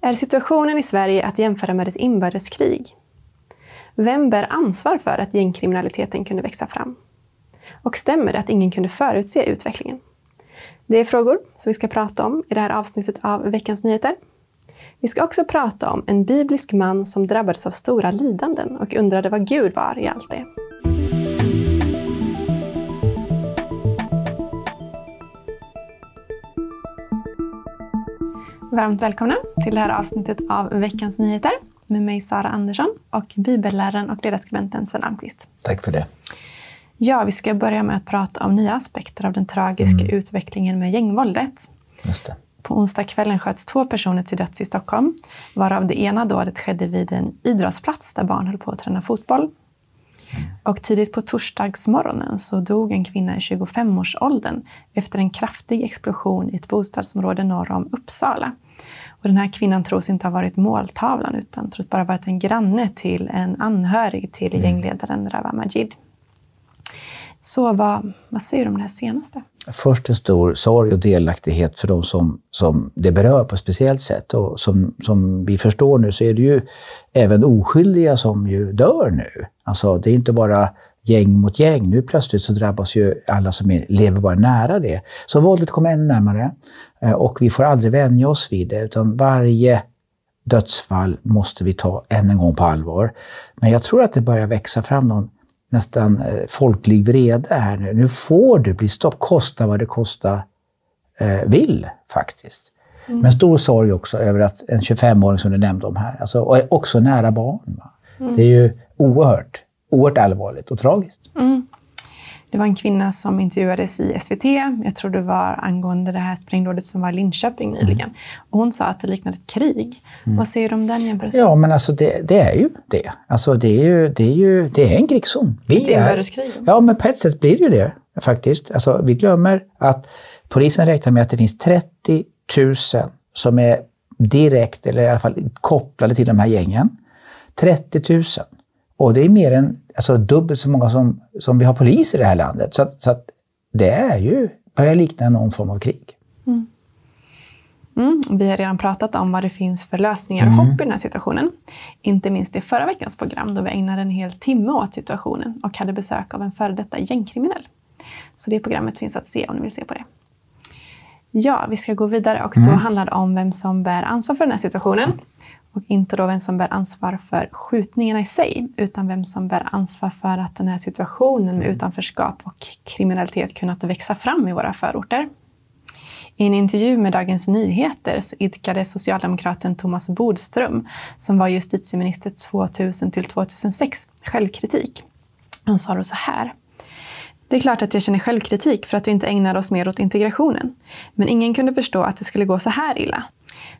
Är situationen i Sverige att jämföra med ett inbördeskrig? Vem bär ansvar för att gängkriminaliteten kunde växa fram? Och stämmer det att ingen kunde förutse utvecklingen? Det är frågor som vi ska prata om i det här avsnittet av Veckans Nyheter. Vi ska också prata om en biblisk man som drabbades av stora lidanden och undrade vad Gud var i allt det. Varmt välkomna till det här avsnittet av Veckans Nyheter med mig Sara Andersson och bibelläraren och ledarskribenten Sven Almqvist. Tack för det. Ja, vi ska börja med att prata om nya aspekter av den tragiska mm. utvecklingen med gängvåldet. Just det. På onsdagskvällen sköts två personer till döds i Stockholm, varav det ena dådet skedde vid en idrottsplats där barn höll på att träna fotboll. Mm. Och tidigt på torsdagsmorgonen så dog en kvinna i 25-årsåldern efter en kraftig explosion i ett bostadsområde norr om Uppsala. Och den här kvinnan tros inte ha varit måltavlan utan tros bara varit en granne till en anhörig till mm. gängledaren Rawa Majid. Så vad, vad säger du om det här senaste? Först en stor sorg och delaktighet för de som, som det berör på ett speciellt sätt. Och som, som vi förstår nu så är det ju även oskyldiga som ju dör nu. Alltså det är inte bara gäng mot gäng. Nu plötsligt så drabbas ju alla som är, lever bara nära det. Så våldet kommer ännu närmare eh, och vi får aldrig vänja oss vid det utan varje dödsfall måste vi ta än en gång på allvar. Men jag tror att det börjar växa fram någon nästan eh, folklig vrede här nu. Nu får det bli stopp, kosta vad det kosta eh, vill faktiskt. Mm. Men stor sorg också över att en 25-åring som du nämnde om här, alltså, och också nära barn. Mm. Det är ju oerhört, oerhört allvarligt och tragiskt. Mm. Det var en kvinna som intervjuades i SVT, jag tror det var angående det här sprängdådet som var i Linköping nyligen. Mm. Och hon sa att det liknade ett krig. Mm. Vad säger du om den jämförelsen? Ja, men alltså det, det, är ju det. Alltså det är ju, det är ju det är en krigszon. Vi är, ja, men på ett sätt blir det ju det faktiskt. Alltså, vi glömmer att polisen räknar med att det finns 30 000 som är direkt, eller i alla fall kopplade till de här gängen. 30 000. Och det är mer än alltså, dubbelt så många som, som vi har poliser i det här landet. Så, så att det är ju, börjar likna någon form av krig. Mm. Mm, vi har redan pratat om vad det finns för lösningar och mm. hopp i den här situationen. Inte minst i förra veckans program då vi ägnade en hel timme åt situationen och hade besök av en före detta gängkriminell. Så det programmet finns att se om ni vill se på det. Ja, vi ska gå vidare och då mm. handlar det om vem som bär ansvar för den här situationen och inte då vem som bär ansvar för skjutningarna i sig, utan vem som bär ansvar för att den här situationen med utanförskap och kriminalitet kunnat växa fram i våra förorter. I en intervju med Dagens Nyheter så idkade socialdemokraten Thomas Bodström, som var justitieminister 2000 till 2006, självkritik. Han sa då så här. Det är klart att jag känner självkritik för att vi inte ägnade oss mer åt integrationen. Men ingen kunde förstå att det skulle gå så här illa.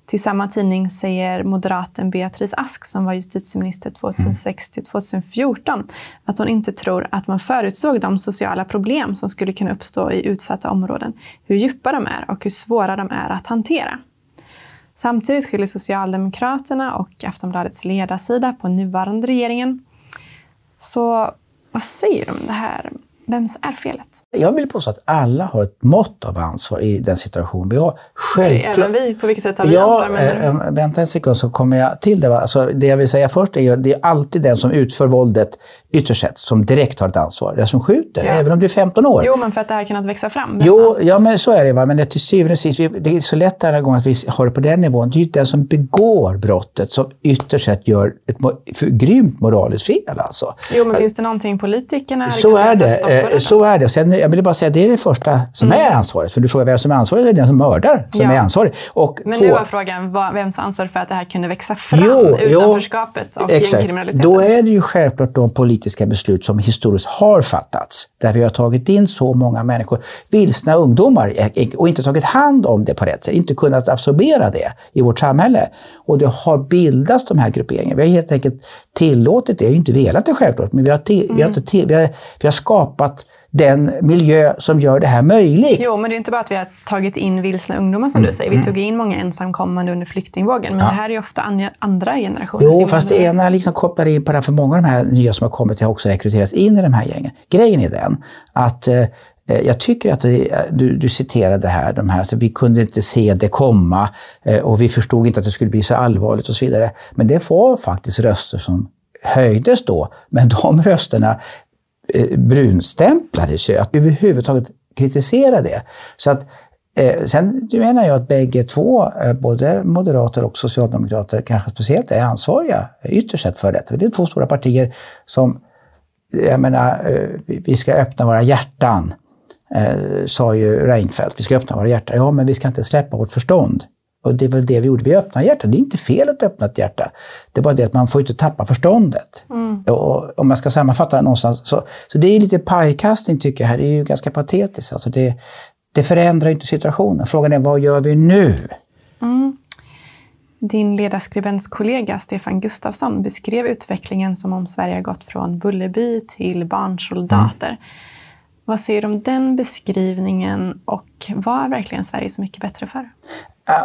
Till samma tidning säger moderaten Beatrice Ask, som var justitieminister 2006 till 2014, att hon inte tror att man förutsåg de sociala problem som skulle kunna uppstå i utsatta områden, hur djupa de är och hur svåra de är att hantera. Samtidigt skyller Socialdemokraterna och Aftonbladets ledarsida på nuvarande regeringen. Så vad säger du om det här? Vems är felet? Jag vill påstå att alla har ett mått av ansvar i den situation vi har. Självklart. Även vi? På vilket sätt har vi ja, ansvar? Menar äh, vänta en sekund så kommer jag till det. Alltså, det jag vill säga först är att det är alltid den som utför våldet ytterst sett som direkt har ett ansvar. Den som skjuter, ja. även om du är 15 år. Jo, men för att det här kunnat växa fram. Jo, ja, men så är det. Va? Men det, till syvende och sist, det är så lätt den här gången att vi har det på den nivån. Det är ju den som begår brottet som ytterst sett gör ett grymt moraliskt fel. Alltså. Jo, men finns det någonting politikerna så är det. Eh, så är det. Sen, jag vill bara säga att det är det första som mm. är ansvaret. För du frågar vem som är ansvarig, det är den som mördar som ja. är ansvarig. Och men två, nu var frågan vem som är ansvarig för att det här kunde växa fram, jo, utanförskapet och gängkriminaliteten. Då är det ju självklart de politiska beslut som historiskt har fattats, där vi har tagit in så många människor, vilsna ungdomar, och inte tagit hand om det på rätt sätt, inte kunnat absorbera det i vårt samhälle. Och det har bildats de här grupperingarna. Vi har helt enkelt tillåtit det, vi har inte velat det självklart, men vi har, till, mm. vi har, till, vi har, vi har skapat den miljö som gör det här möjligt. Jo, men det är inte bara att vi har tagit in vilsna ungdomar som mm. du säger. Vi mm. tog in många ensamkommande under flyktingvågen, men ja. det här är ju ofta andra generationer. Jo, fast det ena liksom kopplar in på det, för många av de här nya som har kommit har också rekryterats in i de här gängen. Grejen är den att eh, Eh, jag tycker att det, du, du citerade här, de här, så vi kunde inte se det komma eh, och vi förstod inte att det skulle bli så allvarligt och så vidare. Men det var faktiskt röster som höjdes då, men de rösterna eh, brunstämplades ju. Att överhuvudtaget kritisera det. Så att, eh, sen menar jag att bägge två, eh, både moderater och socialdemokrater, kanske speciellt är ansvariga ytterst sett för detta. Det är två stora partier som, jag menar, eh, vi ska öppna våra hjärtan, eh, sa ju Reinfeldt. Vi ska öppna våra hjärtan. Ja, men vi ska inte släppa vårt förstånd. Och det är väl det vi gjorde. Vi öppnade hjärtat. Det är inte fel att öppna ett hjärta. Det är bara det att man får inte tappa förståndet. Mm. Och om man ska sammanfatta någonstans. Så, så det är lite pajkastning tycker jag här. Det är ju ganska patetiskt. Alltså det, det förändrar inte situationen. Frågan är vad gör vi nu? Mm. Din ledarskribenskollega Stefan Gustafsson beskrev utvecklingen som om Sverige har gått från Bullerby till barnsoldater. Mm. Vad säger du om den beskrivningen och vad är verkligen Sverige så mycket bättre för?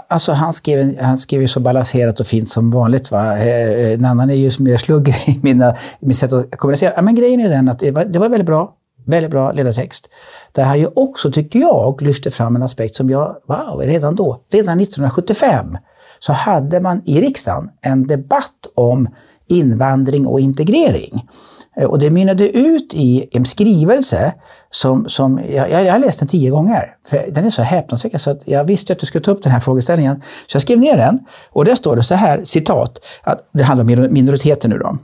Alltså han skrev, han skrev ju så balanserat och fint som vanligt. Va? Eh, eh, en annan är ju mer slugger i mina, mitt sätt att kommunicera. Men grejen är den att det var, det var väldigt bra. Väldigt bra ledartext. Där han ju också, tyckte jag, lyfte fram en aspekt som jag, wow, redan då, redan 1975, så hade man i riksdagen en debatt om invandring och integrering. Eh, och det mynnade ut i en skrivelse som, som jag, jag har läst den tio gånger. För den är så häpnadsväckande så att jag visste att du skulle ta upp den här frågeställningen. Så jag skrev ner den och där står det så här, citat, att det handlar om minoriteter nu då.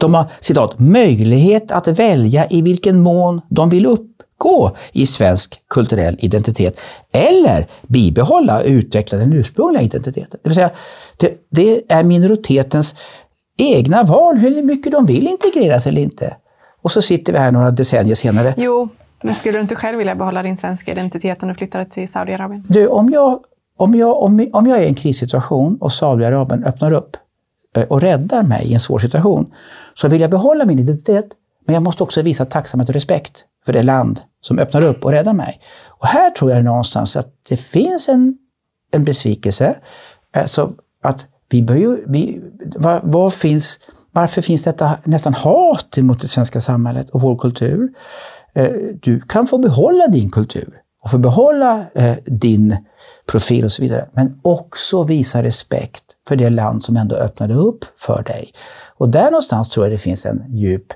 De har, citat, möjlighet att välja i vilken mån de vill uppgå i svensk kulturell identitet eller bibehålla och utveckla den ursprungliga identiteten. Det vill säga, det, det är minoritetens egna val hur mycket de vill integreras eller inte. Och så sitter vi här några decennier senare. Jo, men skulle du inte själv vilja behålla din svenska identitet om du flyttade till Saudiarabien? Du, om jag, om, jag, om, om jag är i en krissituation och Saudiarabien öppnar upp eh, och räddar mig i en svår situation, så vill jag behålla min identitet, men jag måste också visa tacksamhet och respekt för det land som öppnar upp och räddar mig. Och här tror jag någonstans att det finns en, en besvikelse. Alltså att vi bör ju, vi, var, var finns, varför finns detta nästan hat mot det svenska samhället och vår kultur? Eh, du kan få behålla din kultur och få behålla eh, din profil och så vidare. Men också visa respekt för det land som ändå öppnade upp för dig. Och där någonstans tror jag det finns en djup,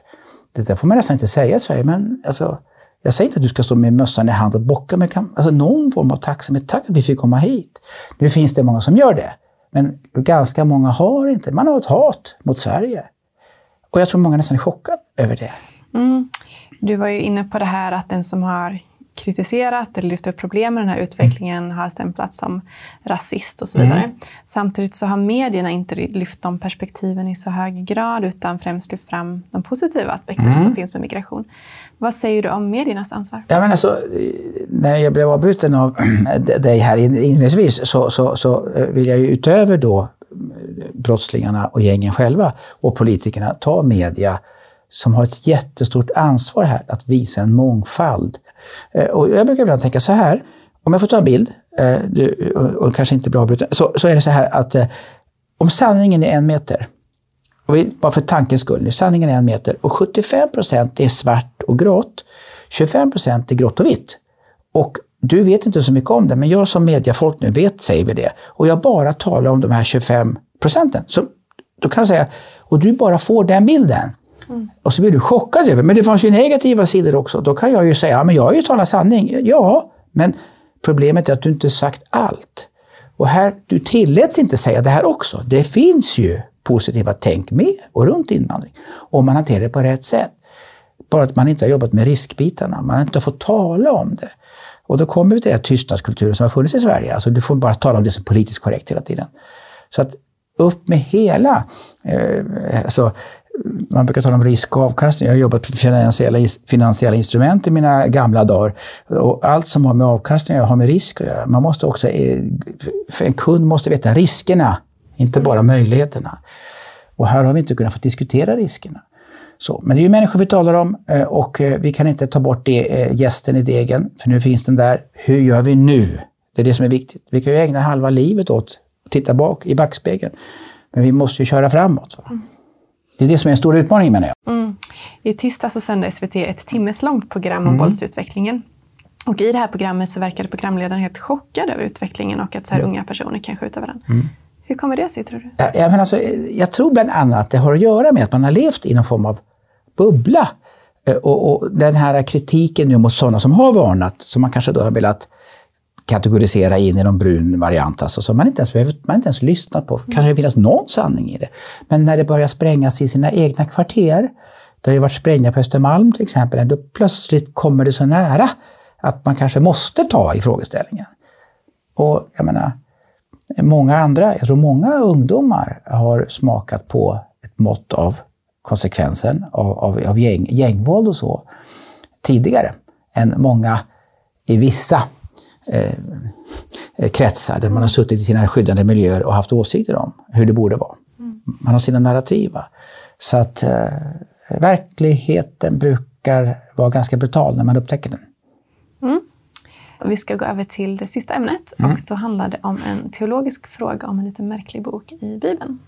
det där får man nästan inte säga i Sverige, men alltså, jag säger inte att du ska stå med mössan i hand och bocka, men kan, alltså någon form av tacksamhet. Tack att vi fick komma hit. Nu finns det många som gör det. Men ganska många har inte. Man har ett hat mot Sverige. Och jag tror många nästan är chockade över det. Mm. Du var ju inne på det här att den som har kritiserat eller lyft upp problem med den här utvecklingen mm. har stämplats som rasist och så vidare. Mm. Samtidigt så har medierna inte lyft de perspektiven i så hög grad utan främst lyft fram de positiva aspekterna mm. som finns med migration. Vad säger du om mediernas ansvar? Ja, men alltså, när jag blev avbruten av dig här inledningsvis så, så, så eh, vill jag ju utöver då eh, brottslingarna och gängen själva och politikerna ta media som har ett jättestort ansvar här att visa en mångfald. Eh, och jag brukar ibland tänka så här, om jag får ta en bild, och kanske inte blir avbruten, så, så är det så här att om sanningen är en meter, och vi, bara för tankens skull, nu, sanningen är en meter och 75 procent är svart och grått, 25 procent är grått och vitt. Och du vet inte så mycket om det, men jag som mediafolk nu vet, säger vi det. Och jag bara talar om de här 25 procenten. Så då kan jag säga, och du bara får den bilden. Mm. Och så blir du chockad över, men det fanns ju negativa sidor också. Då kan jag ju säga, ja, men jag har ju talat sanning. Ja, men problemet är att du inte sagt allt. Och här, du tilläts inte säga det här också. Det finns ju positiva tänk med och runt invandring. Om man hanterar det på rätt sätt. Bara att man inte har jobbat med riskbitarna. Man har inte fått tala om det. Och då kommer vi till den tystnadskulturen som har funnits i Sverige. Alltså du får bara tala om det som är politiskt korrekt hela tiden. Så att upp med hela eh, alltså, man brukar tala om risk och avkastning. Jag har jobbat med finansiella, finansiella instrument i mina gamla dagar. Och allt som har med avkastning har med risk att göra. Man måste också, eh, en kund måste veta riskerna, inte bara möjligheterna. Och här har vi inte kunnat få diskutera riskerna. Så, men det är ju människor vi talar om eh, och eh, vi kan inte ta bort det, gästen i degen, för nu finns den där. Hur gör vi nu? Det är det som är viktigt. Vi kan ju ägna halva livet åt att titta bak i backspegeln. Men vi måste ju köra framåt. Mm. Det är det som är den stora utmaningen menar jag. Mm. I tisdag så sände SVT ett timmeslångt program om mm. våldsutvecklingen. Och I det här programmet så verkade programledaren helt chockad över utvecklingen och att så här mm. unga personer kan skjuta varandra. Hur kommer det sig tror du? Ja, men alltså, jag tror bland annat att det har att göra med att man har levt i någon form av bubbla. Eh, och, och den här kritiken nu mot sådana som har varnat, som man kanske då har velat kategorisera in i någon brun variant, alltså, som man inte ens behöver, man inte ens lyssnat på. Kan det finnas någon sanning i det. Men när det börjar sprängas i sina egna kvarter, det har ju varit sprängningar på Östermalm till exempel, då plötsligt kommer det så nära att man kanske måste ta i frågeställningen. Och jag menar, många andra, jag tror många ungdomar har smakat på ett mått av konsekvensen av, av, av gäng, gängvåld och så tidigare än många i vissa eh, kretsar där man har suttit i sina skyddande miljöer och haft åsikter om hur det borde vara. Man har sina narrativa. Så att eh, verkligheten brukar vara ganska brutal när man upptäcker den. Vi ska gå över till det sista ämnet mm. och då handlar det om en teologisk fråga om en lite märklig bok i Bibeln.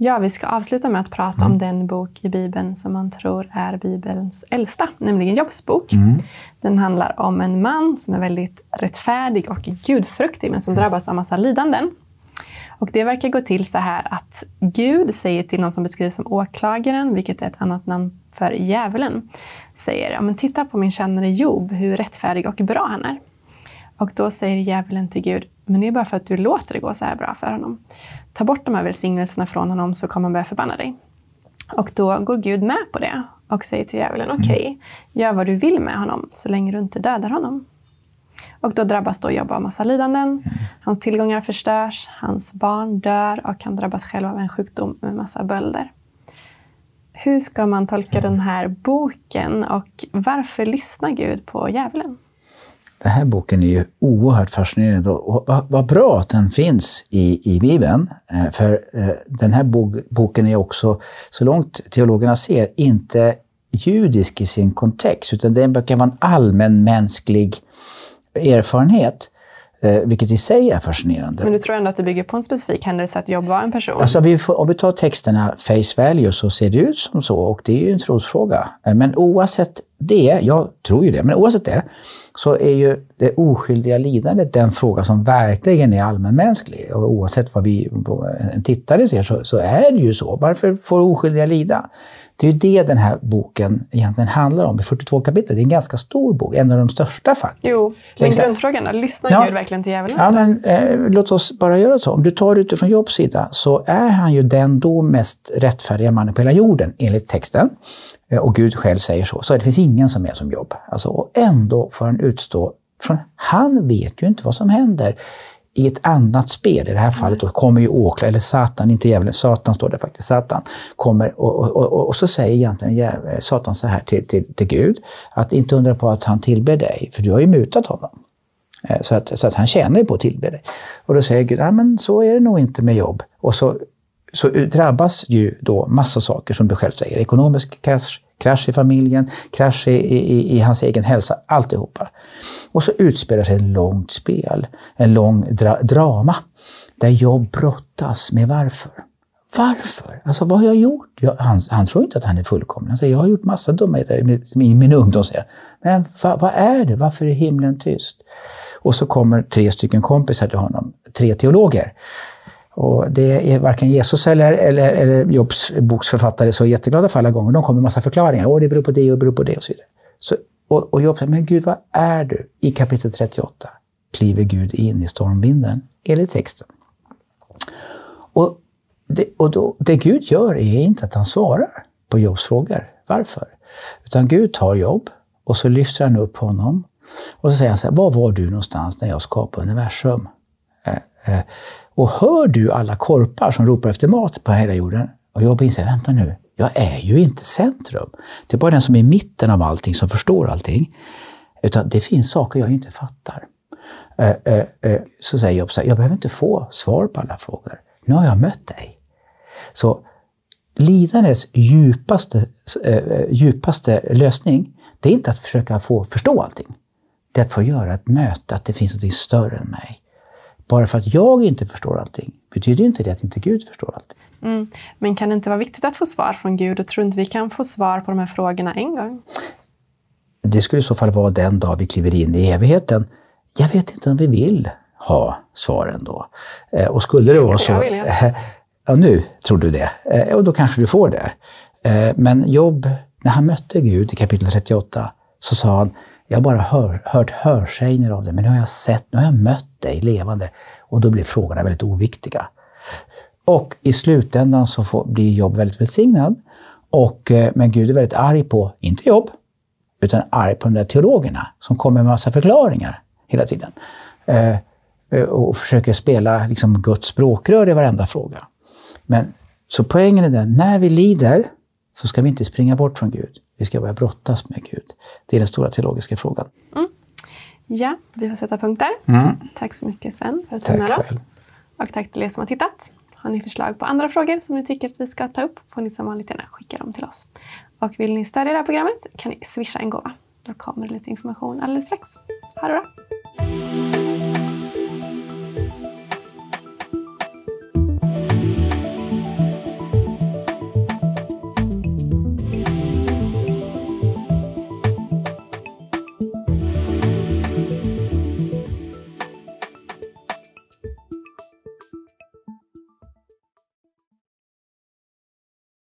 Ja, vi ska avsluta med att prata mm. om den bok i Bibeln som man tror är Bibelns äldsta, nämligen Jobs bok. Mm. Den handlar om en man som är väldigt rättfärdig och gudfruktig, men som mm. drabbas av massa lidanden. Och det verkar gå till så här att Gud säger till någon som beskrivs som åklagaren, vilket är ett annat namn för djävulen, säger ja, men titta på min kännare Job, hur rättfärdig och bra han är. Och då säger djävulen till Gud, men det är bara för att du låter det gå så här bra för honom. Ta bort de här välsignelserna från honom så kommer han börja förbanna dig. Och då går Gud med på det och säger till djävulen, okej, okay, gör vad du vill med honom så länge du inte dödar honom. Och då drabbas då Job av massa lidanden. Mm. Hans tillgångar förstörs, hans barn dör och han drabbas själv av en sjukdom med massa bölder. Hur ska man tolka den här boken och varför lyssnar Gud på djävulen? Den här boken är ju oerhört fascinerande och vad, vad bra att den finns i, i Bibeln. Eh, för eh, den här bok, boken är också, så långt teologerna ser, inte judisk i sin kontext, utan den kan vara en allmänmänsklig erfarenhet. Eh, vilket i sig är fascinerande. Men du tror ändå att det bygger på en specifik händelse att Jobb var en person? Alltså, vi får, om vi tar texterna face value så ser det ut som så och det är ju en trosfråga. Eh, men oavsett det, jag tror ju det, men oavsett det så är ju det oskyldiga lidandet den fråga som verkligen är allmänmänsklig. Och oavsett vad vi, en tittare ser så, så är det ju så. Varför får oskyldiga lida? Det är ju det den här boken egentligen handlar om i 42 kapitel. Det är en ganska stor bok, en av de största faktiskt. Jo, men grundfrågan då, lyssnar ja, Gud verkligen till djävulen? Ja, men eh, låt oss bara göra så. Om du tar det utifrån Jobs sida så är han ju den då mest rättfärdiga mannen på hela jorden, enligt texten. Eh, och Gud själv säger så. Så det finns ingen som är som Jobb. Alltså, och ändå får han utstå, från, han vet ju inte vad som händer i ett annat spel, i det här fallet, då kommer ju åklagaren, eller Satan, inte djävulen, Satan står det faktiskt, Satan kommer och, och, och, och så säger egentligen Satan så här till, till, till Gud, att inte undra på att han tillber dig, för du har ju mutat honom. Eh, så att, så att han tjänar ju på att tillbe dig. Och då säger Gud, ja men så är det nog inte med jobb. Och så, så drabbas ju då massa saker som du själv säger, ekonomisk krasch, krasch i familjen, krasch i, i, i, hans egen hälsa, alltihopa. Och så utspelar sig ett långt spel, en lång dra drama, där jag brottas med varför. Varför? Alltså vad har jag gjort? Jag, han, han, tror inte att han är fullkomlig. Han säger, jag har gjort massa dumheter i, min, min ungdom. Säger. Men va, vad är det? Varför är himlen tyst? Och så kommer tre stycken kompisar till honom, tre teologer. Och det är varken Jesus eller, eller, eller Jobs boksförfattare så jätteglada för alla gånger. De kommer med massa förklaringar. Åh, det beror på det och det beror på det och så vidare. Så, och, och Job säger, men Gud, vad är du? I kapitel 38 kliver Gud in i stormvinden, enligt texten. Och, det, och då, det Gud gör är inte att han svarar på Jobs frågor. Varför? Utan Gud tar Job och så lyfter han upp honom. Och så säger han så här, var var du någonstans när jag skapade universum? Eh, eh, och hör du alla korpar som ropar efter mat på hela jorden? Och jag inser, vänta nu, jag är ju inte centrum. Det är bara den som är i mitten av allting som förstår allting. Utan det finns saker jag inte fattar. Eh, eh, eh, så säger jag så här, jag behöver inte få svar på alla frågor. Nu har jag mött dig. Så lidandets djupaste, eh, eh, djupaste lösning, det är inte att försöka få förstå allting. Det är att få göra ett möte, att det finns något större än mig bara för att jag inte förstår allting betyder inte det att inte Gud förstår allting. Mm. Men kan det inte vara viktigt att få svar från Gud? Och tror inte vi kan få svar på de här frågorna en gång? Det skulle i så fall vara den dag vi kliver in i evigheten. Jag vet inte om vi vill ha svaren då. Eh, och skulle det vara så... Ja, nu tror du det. Eh, och då kanske du får det. Eh, men Jobb, när han mötte Gud i kapitel 38, så sa han jag har bara hör, hört hörsägner av det, men nu har jag sett, nu har jag mött dig levande. Och då blir frågorna väldigt oviktiga. Och i slutändan så får, blir Jobb väldigt välsignad. Och, eh, men Gud är väldigt arg på, inte Jobb, utan arg på de där teologerna som kommer med massa förklaringar hela tiden. Eh, eh och försöker spela liksom Guds språkrör i varenda fråga. Men, så poängen är den, när vi lider så ska vi inte springa bort från Gud. Vi ska börja brottas med Gud. Det är den stora teologiska frågan. Mm. Ja, vi får sätta punkt där. Mm. Tack så mycket Sven för att du var med oss. Och tack till er som har tittat. Har ni förslag på andra frågor som ni tycker att vi ska ta upp får ni som vanligt gärna skicka dem till oss. Och vill ni stödja det här programmet kan ni swisha en gåva. Då kommer det lite information alldeles strax. Ha det bra!